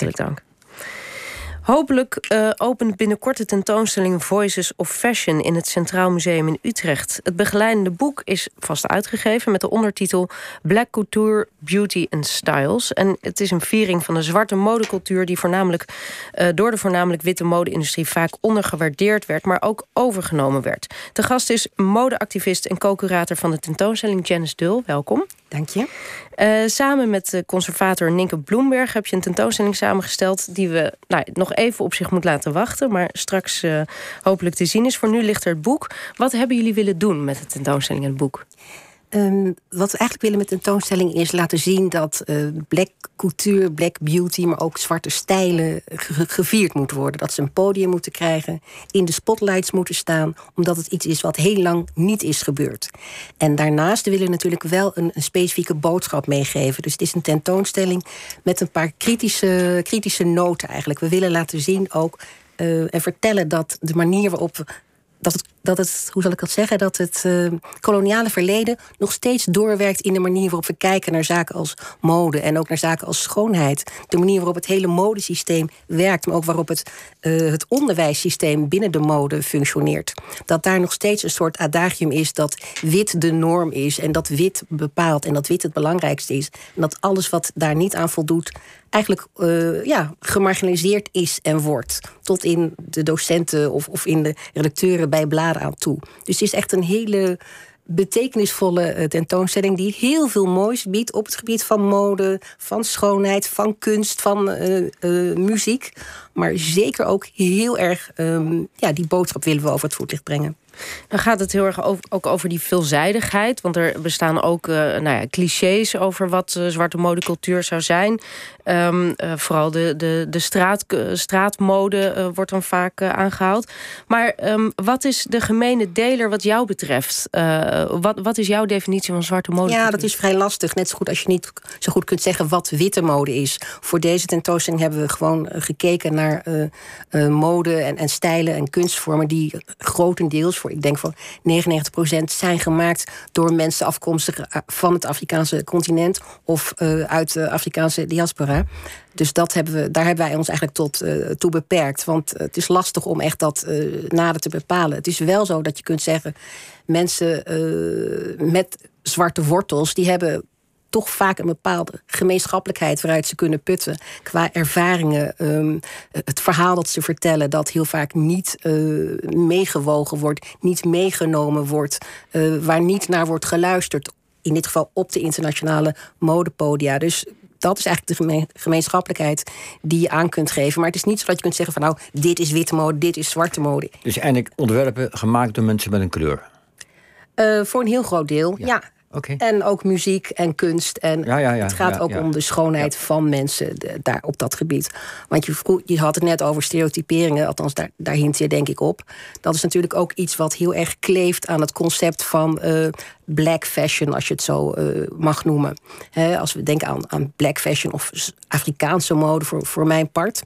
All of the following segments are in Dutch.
Hartelijk dank. Hopelijk uh, opent binnenkort de tentoonstelling Voices of Fashion in het Centraal Museum in Utrecht. Het begeleidende boek is vast uitgegeven met de ondertitel Black Couture, Beauty and Styles. En het is een viering van de zwarte modecultuur die voornamelijk, uh, door de voornamelijk witte mode-industrie vaak ondergewaardeerd werd, maar ook overgenomen werd. De gast is modeactivist en co-curator van de tentoonstelling Janice Dul. Welkom. Dank je. Uh, samen met de conservator Ninke Bloemberg heb je een tentoonstelling samengesteld die we nou, nog even op zich moet laten wachten, maar straks uh, hopelijk te zien is. Voor nu ligt er het boek. Wat hebben jullie willen doen met de tentoonstelling en het boek? Um, wat we eigenlijk willen met de tentoonstelling is laten zien dat uh, black couture, black beauty, maar ook zwarte stijlen ge gevierd moeten worden. Dat ze een podium moeten krijgen, in de spotlights moeten staan, omdat het iets is wat heel lang niet is gebeurd. En daarnaast willen we natuurlijk wel een, specifieke boodschap meegeven. Dus het is een tentoonstelling met een paar kritische, kritische noten eigenlijk. We willen laten zien ook uh, en vertellen dat de manier waarop dat het, dat het, hoe zal ik dat zeggen, dat het uh, koloniale verleden nog steeds doorwerkt in de manier waarop we kijken naar zaken als mode en ook naar zaken als schoonheid. De manier waarop het hele modesysteem werkt, maar ook waarop het, uh, het onderwijssysteem binnen de mode functioneert. Dat daar nog steeds een soort adagium is dat wit de norm is en dat wit bepaalt en dat wit het belangrijkste is. En dat alles wat daar niet aan voldoet, eigenlijk uh, ja, gemarginaliseerd is en wordt. Tot in de docenten of, of in de redacteuren bij bladen aan toe. Dus het is echt een hele betekenisvolle eh, tentoonstelling die heel veel moois biedt op het gebied van mode, van schoonheid, van kunst, van uh, uh, muziek. Maar zeker ook heel erg, um, ja, die boodschap willen we over het voetlicht brengen. Dan gaat het heel erg ook over die veelzijdigheid. Want er bestaan ook uh, nou ja, clichés over wat uh, zwarte modecultuur zou zijn. Um, uh, vooral de, de, de straat, straatmode wordt dan vaak aangehaald. Maar um, wat is de gemene deler wat jou betreft? wat, wat is jouw definitie van zwarte mode? Ja, dat is vrij lastig. Net zo goed als je niet zo goed kunt zeggen wat witte mode is. Voor deze tentoonstelling hebben we gewoon gekeken naar mode en, en stijlen en kunstvormen die grotendeels voor, ik denk van 99% zijn gemaakt door mensen afkomstig eh, van het Afrikaanse continent of uh, uit de Afrikaanse diaspora. Dus dat hebben we, daar hebben wij ons eigenlijk tot uh, toe beperkt. Want het is lastig om echt dat uh, nader te bepalen. Het is wel zo dat je kunt zeggen: mensen met zwarte wortels, die hebben toch vaak een bepaalde gemeenschappelijkheid waaruit ze kunnen putten. Qua ervaringen, um, het verhaal dat ze vertellen, dat heel vaak niet uh, meegewogen wordt, niet meegenomen wordt, uh, waar niet naar wordt geluisterd. In dit geval op de internationale modepodia. Dus dat is eigenlijk de gemeenschappelijkheid die je aan kunt geven. Maar het is niet zo dat je kunt zeggen van nou, dit is witte mode, dit is zwarte mode. Dus eigenlijk ontwerpen gemaakt door mensen met een kleur? Uh, voor een heel groot deel, ja. ja. Okay. En ook muziek en kunst. En ja, ja, ja, het gaat ook om de schoonheid van mensen de, daar op dat gebied. Want je, je had het net over stereotyperingen, althans daar, daar hint je denk ik op. Dat is natuurlijk ook iets wat heel erg kleeft aan het concept van uh, black fashion, als je het zo uh, mag noemen. He, als we denken aan, aan black fashion of Afrikaanse mode voor, voor mijn part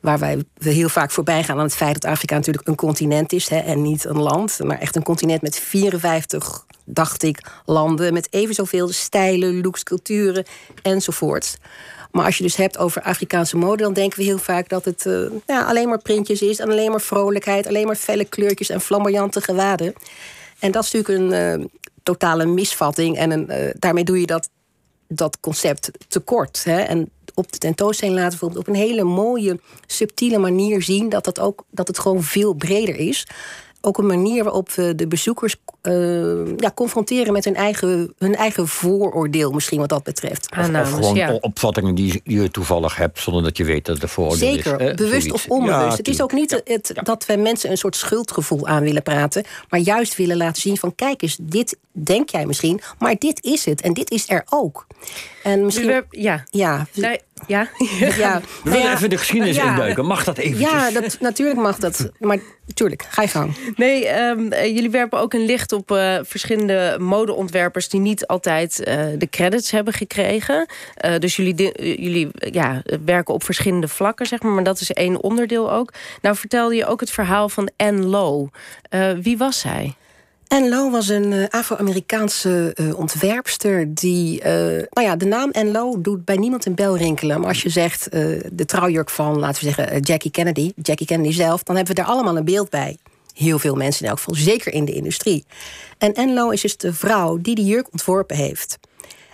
waar wij we heel vaak voorbij gaan aan het feit dat Afrika natuurlijk een continent is hè, en niet een land, maar echt een continent met 54 dacht ik, landen met even zoveel stijlen, looks, culturen enzovoort. Maar als je dus hebt over Afrikaanse mode, dan denken we heel vaak dat het ja, alleen maar printjes is en alleen maar vrolijkheid, alleen maar felle kleurtjes en flamboyante gewaden. En dat is natuurlijk een uh, totale misvatting en een, uh, daarmee doe je dat, dat concept tekort. Hè? En op de tentoonstelling laten we op een hele mooie, subtiele manier zien dat, dat, ook, dat het gewoon veel breder is ook een manier waarop we de bezoekers uh, ja, confronteren met hun eigen, hun eigen vooroordeel, misschien wat dat betreft. Of, of gewoon ja. opvattingen die, je toevallig hebt, zonder dat je weet dat het vooroordeel Zeker, is. Zeker, bewust of onbewust. Ja, het is ook niet ja, het, dat we mensen een soort schuldgevoel aan willen praten, maar juist willen laten zien van kijk eens, dit denk jij misschien, maar dit is het en dit is er ook. En misschien, we, ja. Ja. Nee, ja. ja. We willen even de geschiedenis ja. induiken. Mag dat eventjes? Ja, dat, natuurlijk mag dat. Maar natuurlijk, ga je gang. Nee, um, jullie werpen ook een licht op uh, verschillende modeontwerpers... die niet altijd uh, de credits hebben gekregen. Uh, dus jullie, jullie ja, werken op verschillende vlakken, zeg maar. Maar dat is één onderdeel ook. Nou vertelde je ook het verhaal van Anne Lowe. wie was zij? Lo was een Afro-Amerikaanse uh, ontwerpster die. Nou ja, de naam Lo doet bij niemand een bel rinkelen. Maar als je zegt de trouwjurk van, laten we zeggen, Jackie Kennedy, Jackie Kennedy zelf, dan hebben we daar allemaal een beeld bij. Heel veel mensen in elk geval, zeker in de industrie. En Lo is dus de vrouw die die jurk ontworpen heeft.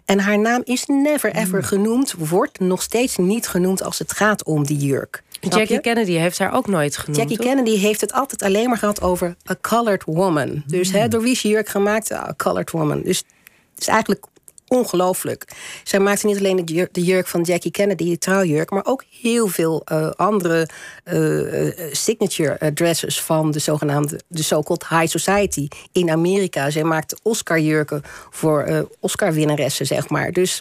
En haar naam is never ever hmm. genoemd, wordt nog steeds niet genoemd als het gaat om die jurk. Jackie Kennedy heeft haar ook nooit genoemd. Jackie Kennedy heeft het altijd alleen maar gehad over a colored woman. Dus hè, hmm. door wie is jurk gemaakt? A colored woman. Dus het is eigenlijk ongelooflijk. Zij maakte niet alleen de jurk, van Jackie Kennedy, de trouwjurk, maar ook heel veel uh, andere uh, signature dresses van de zogenaamde de so-called high society in Amerika. Zij maakte Oscar-jurken voor uh, Oscar-winnaressen, zeg maar. Dus,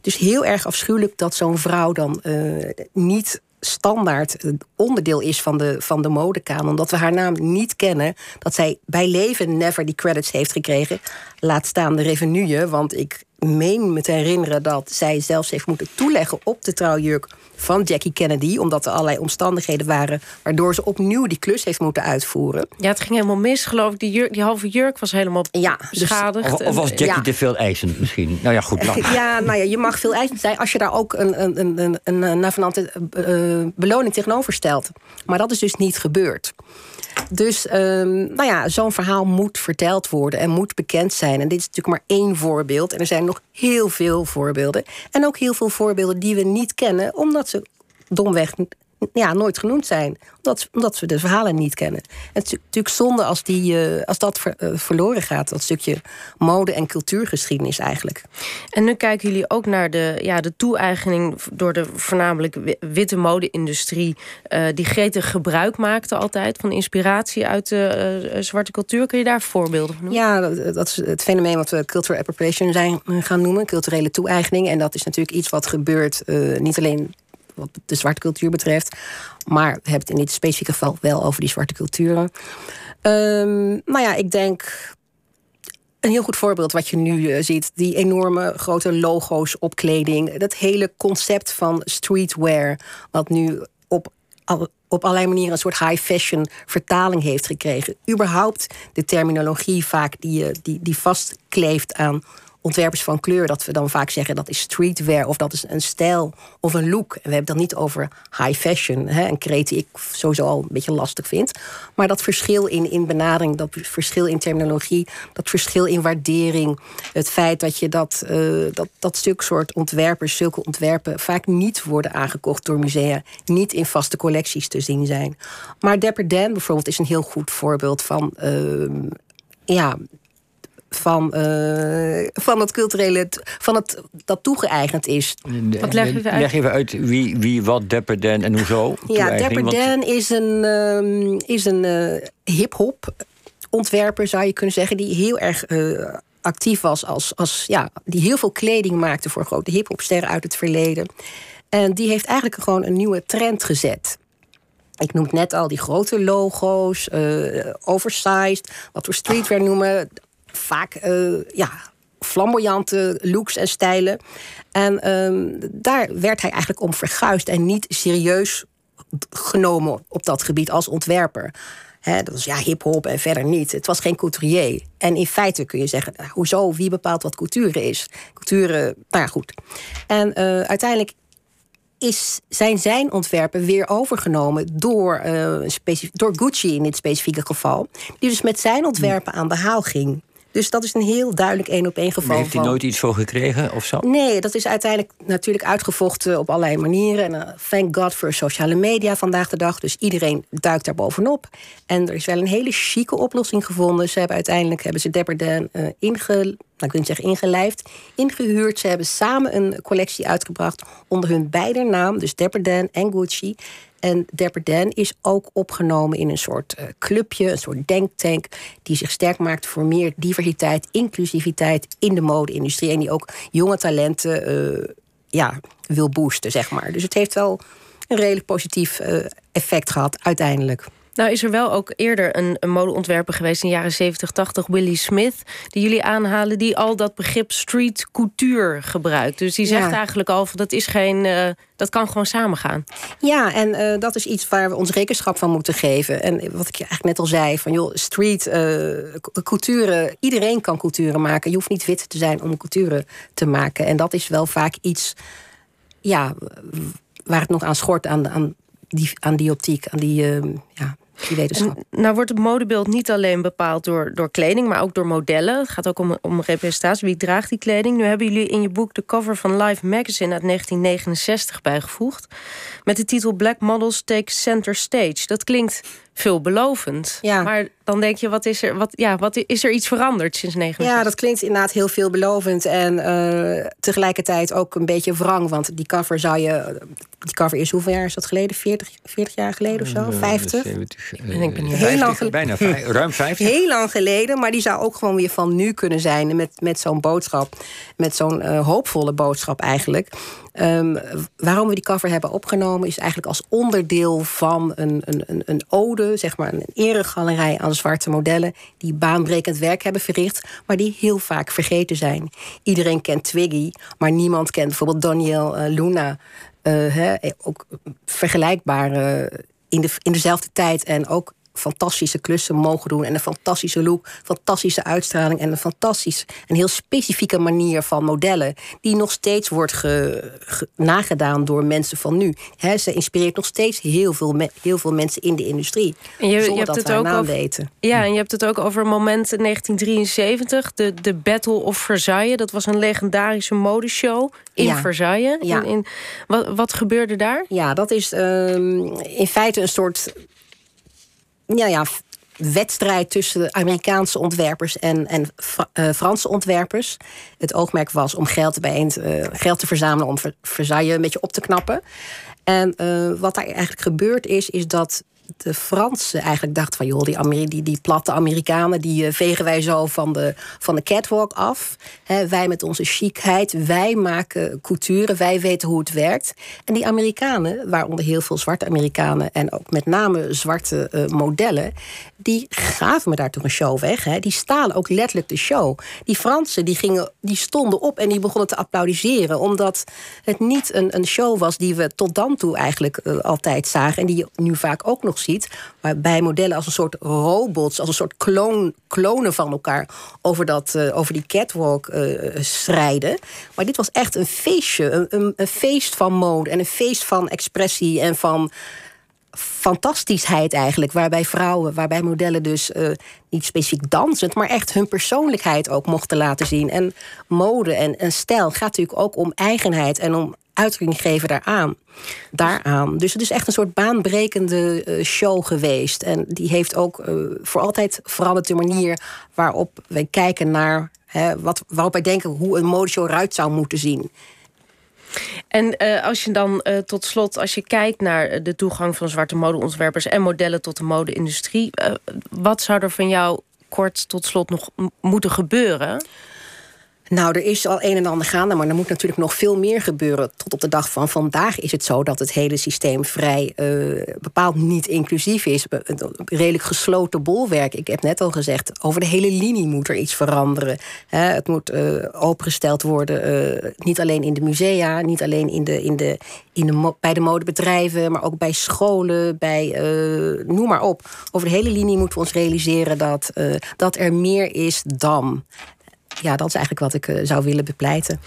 dus heel erg afschuwelijk dat zo'n vrouw dan niet standaard onderdeel is van de, van de modekamer. Omdat we haar naam niet kennen. Dat zij bij leven never die credits heeft gekregen. Laat staan de revenue. Want ik meen me te herinneren dat zij zelfs heeft moeten toeleggen op de trouwjurk van Jackie Kennedy. Omdat er allerlei omstandigheden waren waardoor ze opnieuw die klus heeft moeten uitvoeren. Ja, het ging helemaal mis, geloof ik. Die, jurk, die halve jurk was helemaal ja, dus- beschadigd. of, was Jackie te veel eisend misschien? Nou ja, goed. ja, nou ja, je mag veel eisend zijn als je daar ook een, een, een, een, een navenante uh, beloning tegenover stelt. Maar dat is dus niet gebeurd. Dus um, nou ja, zo'n verhaal moet verteld worden en moet bekend zijn. En dit is natuurlijk maar één voorbeeld. En er zijn nog heel veel voorbeelden. En ook heel veel voorbeelden die we niet kennen, omdat ze domweg ja, nooit genoemd zijn. Omdat, omdat we de verhalen niet kennen. het is natuurlijk zonde als, die, uh, als dat ver, uh, verloren gaat. Dat stukje mode- en cultuurgeschiedenis eigenlijk. En nu kijken jullie ook naar de, ja, de toe-eigening... door de voornamelijk witte mode-industrie... Uh, die gretig gebruik maakte altijd van inspiratie uit de zwarte cultuur. Kun je daar voorbeelden van noemen? Ja, dat, dat is het fenomeen wat we cultural appropriation zijn gaan noemen. Culturele toe-eigening. En dat is natuurlijk iets wat gebeurt niet alleen wat de zwarte cultuur betreft. Maar we hebben het in dit specifieke geval wel over die zwarte culturen. Um, nou ja, ik denk een heel goed voorbeeld wat je nu uh, ziet. Die enorme grote logo's op kleding. Dat hele concept van streetwear. Wat nu op, op allerlei manieren een soort high fashion vertaling heeft gekregen. Überhaupt de terminologie vaak die, eh, die, die vastkleeft aan ontwerpers van kleur, dat we dan vaak zeggen dat is streetwear of dat is een stijl of een look. En we hebben het dan niet over high fashion, hè, een kreet die ik sowieso al een beetje lastig vind. Maar dat verschil in, in benadering, dat verschil in terminologie, dat verschil in waardering, het feit dat je dat, uh, dat, dat stuk soort ontwerpers, zulke ontwerpen vaak niet worden aangekocht door musea, niet in vaste collecties te zien zijn. Maar Dapper Dan bijvoorbeeld is een heel goed voorbeeld van. Uh, ja, van, uh, van het culturele, van het dat toegeëigend is. Wat leg je uit? Leg even uit wie, wie wat Dapper Dan en hoezo? Ja, Dapper Dan is een, uh, is een uh, hip-hop ontwerper, zou je kunnen zeggen, die heel erg actief was als, als ja, die heel veel kleding maakte voor grote hip-hopsterren uit het verleden. En die heeft eigenlijk gewoon een nieuwe trend gezet. Ik noem net al die grote logo's, oversized, wat we streetwear noemen vaak uh, ja, flamboyante looks en stijlen. En um, daar werd hij eigenlijk om verguisd en niet serieus genomen op dat gebied als ontwerper. Dat was ja hip-hop en verder niet. Het was geen couturier. En in feite kun je zeggen: nou, hoezo? Wie bepaalt wat couture is? Couture, nou goed. En uh, uiteindelijk is, zijn zijn ontwerpen weer overgenomen door, uh, door Gucci in dit specifieke geval. Die dus met zijn ontwerpen aan de haal ging. Dus dat is een heel duidelijk één op één geval. Maar heeft hij nooit iets voor gekregen of zo? Nee, dat is uiteindelijk natuurlijk uitgevochten op allerlei manieren. En uh, thank God voor sociale media vandaag de dag. Dus iedereen duikt daar bovenop. En er is wel een hele chique oplossing gevonden. Ze hebben uiteindelijk hebben ze Dapper Dan uh, inge, nou, ik wil niet zeggen ingelijfd, ingehuurd. Ze hebben samen een collectie uitgebracht onder hun beide naam. Dus Dapper Dan en Gucci. En Dapper is ook opgenomen in een soort uh, clubje, een soort denktank, die zich sterk maakt voor meer diversiteit, inclusiviteit in de mode-industrie. En die ook jonge talenten uh, ja, wil boosten, zeg maar. Dus het heeft wel een redelijk positief uh, effect gehad, uiteindelijk. Nou is er wel ook eerder een, een modeontwerper geweest in de jaren 70, 80, Willie Smith, die jullie aanhalen, die al dat begrip street couture gebruikt. Dus die zegt eigenlijk al van dat is geen, uh, dat kan gewoon samengaan. Ja, en uh, dat is iets waar we ons rekenschap van moeten geven. En wat ik eigenlijk net al zei, van joh, street uh, couture, iedereen kan couture maken. Je hoeft niet wit te zijn om couture te maken. En dat is wel vaak iets, ja, waar het nog aan schort aan, aan die, aan die optiek, aan die, uh, ja, nou wordt het modebeeld niet alleen bepaald door, door kleding, maar ook door modellen. Het gaat ook om, om representatie. Wie draagt die kleding? Nu hebben jullie in je boek de cover van Life Magazine uit 1969 bijgevoegd. Met de titel Black Models Take Center Stage. Dat klinkt veelbelovend. Ja. Maar dan denk je, wat is er, wat, ja, wat is er iets veranderd sinds 69? Ja, dat klinkt inderdaad heel veelbelovend. En uh, tegelijkertijd ook een beetje wrang. Want die cover zou je. Die cover is hoeveel jaar is dat geleden? 40, 40 jaar geleden of zo? 50? 70, uh, ik ben heel lang geleden. Bijna ruim 50. Heel lang geleden. Maar die zou ook gewoon weer van nu kunnen zijn. Met, met zo'n boodschap. Met zo'n uh, hoopvolle boodschap eigenlijk. Um, waarom we die cover hebben opgenomen is eigenlijk als onderdeel van een, een, een ode, zeg maar een eregalerij aan zwarte modellen die baanbrekend werk hebben verricht, maar die heel vaak vergeten zijn. Iedereen kent Twiggy, maar niemand kent bijvoorbeeld Daniel uh, Luna. Uh, ook vergelijkbaar in, de, in dezelfde tijd en ook fantastische klussen mogen doen. En een fantastische look, fantastische uitstraling en een fantastisch, een heel specifieke manier van modellen. Die nog steeds wordt ge, nagedaan door mensen van nu. ze inspireert nog steeds heel veel, heel veel mensen in de industrie. En je, je hebt het ook over, weten. Ja, en je hebt het ook over een moment in 1973, de, de Battle of Versailles. Dat was een legendarische modeshow in Versailles. Ja. In, in, wat, wat gebeurde daar? Ja, dat is um, in feite een soort ja, ja, wedstrijd tussen Amerikaanse ontwerpers en, en uh, Franse ontwerpers. Het oogmerk was om geld, bijeen, uh, geld te verzamelen om Versailles een beetje op te knappen. En uh, wat daar eigenlijk gebeurd is, is dat de Fransen eigenlijk dachten van... joh, die, die, die platte Amerikanen, die uh, vegen wij zo van de, van de catwalk af. wij met onze chicheid, wij maken couture, wij weten hoe het werkt. En die Amerikanen, waaronder heel veel zwarte Amerikanen... en ook met name zwarte uh, modellen... die gaven me daar toch een show weg. Die stalen ook letterlijk de show. Die Fransen die gingen, die stonden op en die begonnen te applaudisseren... omdat het niet een, een show was die we tot dan toe eigenlijk uh, altijd zagen... en die nu vaak ook nog ziet. Waarbij modellen als een soort robots, als een soort kloon, klonen van elkaar over, dat, uh, over die catwalk uh, strijden. Maar dit was echt een feestje. Een, een, een, feest van mode en een feest van expressie en van fantastischheid eigenlijk. Waarbij vrouwen, waarbij modellen dus uh, niet specifiek dansend, maar echt hun persoonlijkheid ook mochten laten zien. En mode en, stijl gaat natuurlijk ook om eigenheid en om uitdrukking geven daaraan. daaraan. Dus het is echt een soort baanbrekende eh, show geweest. En die heeft ook uh, voor altijd veranderd de manier waarop wij kijken naar. Hè, wat, waarop wij denken hoe een modeshow eruit zou moeten zien. En uh, als je dan uh, tot slot, als je kijkt naar de toegang van zwarte modeontwerpers en modellen tot de mode-industrie, wat zou er van jou kort tot slot nog moeten gebeuren? Nou, er is al een en ander gaande, maar er moet natuurlijk nog veel meer gebeuren. Tot op de dag van vandaag is het zo dat het hele systeem vrij uh, bepaald niet inclusief is. Een redelijk gesloten bolwerk. Ik heb net al gezegd, over de hele linie moet er iets veranderen. het moet uh, opengesteld worden, uh, niet alleen in de musea, niet alleen in de, in de, in de, bij de modebedrijven, maar ook bij scholen, bij noem maar op. Over de hele linie moeten we ons realiseren dat, dat er meer is dan ja, dat is eigenlijk wat ik uh, zou willen bepleiten.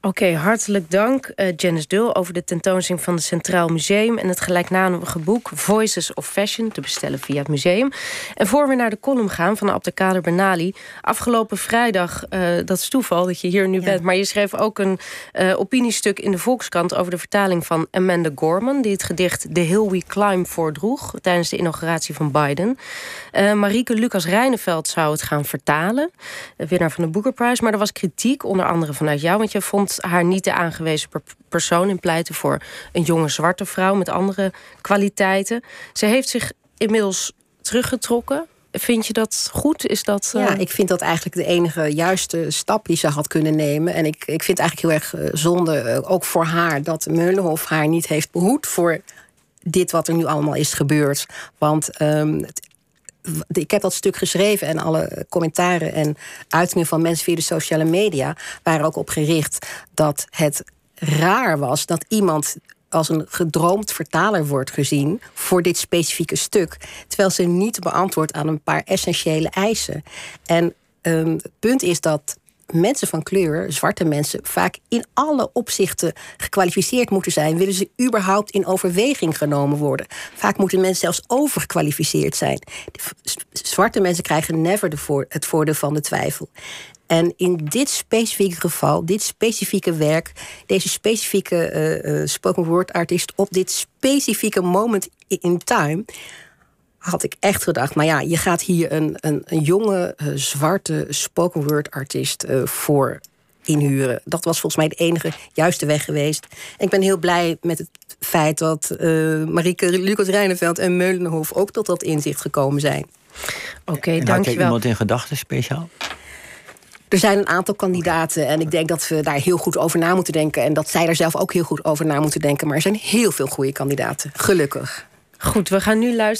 Oké, hartelijk dank uh, Janice Dul over de tentoonstelling van het Centraal Museum en het gelijknamige boek Voices of Fashion te bestellen via het museum. En voor we naar de column gaan van Abdelkader Benali, afgelopen vrijdag, uh, dat is toeval dat je hier nu bent, maar je schreef ook een opiniestuk in de Volkskrant over de vertaling van Amanda Gorman, die het gedicht The Hill We Climb voordroeg tijdens de inauguratie van Biden. Marieke Lucas Rijneveld zou het gaan vertalen, winnaar van de Maar er was kritiek, onder andere vanuit jou, want je vond haar niet de aangewezen persoon in pleiten voor een jonge zwarte vrouw met andere kwaliteiten. Ze heeft zich inmiddels teruggetrokken. Vind je dat goed? Is dat, Ja, eh, ik vind dat eigenlijk de enige juiste stap die ze had kunnen nemen. En ik, ik vind eigenlijk heel erg eh, zonde, eh, ook voor haar, dat Meulenhof haar niet heeft behoed voor dit wat er nu allemaal is gebeurd. Want ehm, ik heb dat stuk geschreven en alle commentaren en uitingen van mensen via de sociale media waren ook op gericht dat het raar was dat iemand als een gedroomd vertaler wordt gezien voor dit specifieke stuk, terwijl ze niet beantwoordt aan een paar essentiële eisen. En um, het punt is dat mensen van kleur, zwarte mensen, vaak in alle opzichten gekwalificeerd moeten zijn. Willen ze überhaupt in overweging genomen worden? Vaak moeten mensen zelfs overgekwalificeerd zijn. zwarte mensen krijgen never de voor, het voordeel van de twijfel. En in dit specifieke geval, dit specifieke werk, deze specifieke uh, spoken word artist op dit specifieke moment in time, had ik echt gedacht, maar ja, je gaat hier een, een, een jonge, uh, zwarte spoken word artiest uh, voor inhuren. Dat was volgens mij de enige juiste weg geweest. En ik ben heel blij met het feit dat uh, Marieke Lucas Rijneveld en Meulenhof ook tot dat inzicht gekomen zijn. Oké, okay, dankjewel. Had je iemand in gedachten speciaal? Er zijn een aantal kandidaten en ik denk dat we daar heel goed over na moeten denken. En dat zij daar zelf ook heel goed over na moeten denken. Maar er zijn heel veel goede kandidaten, gelukkig. Goed, we gaan nu luisteren.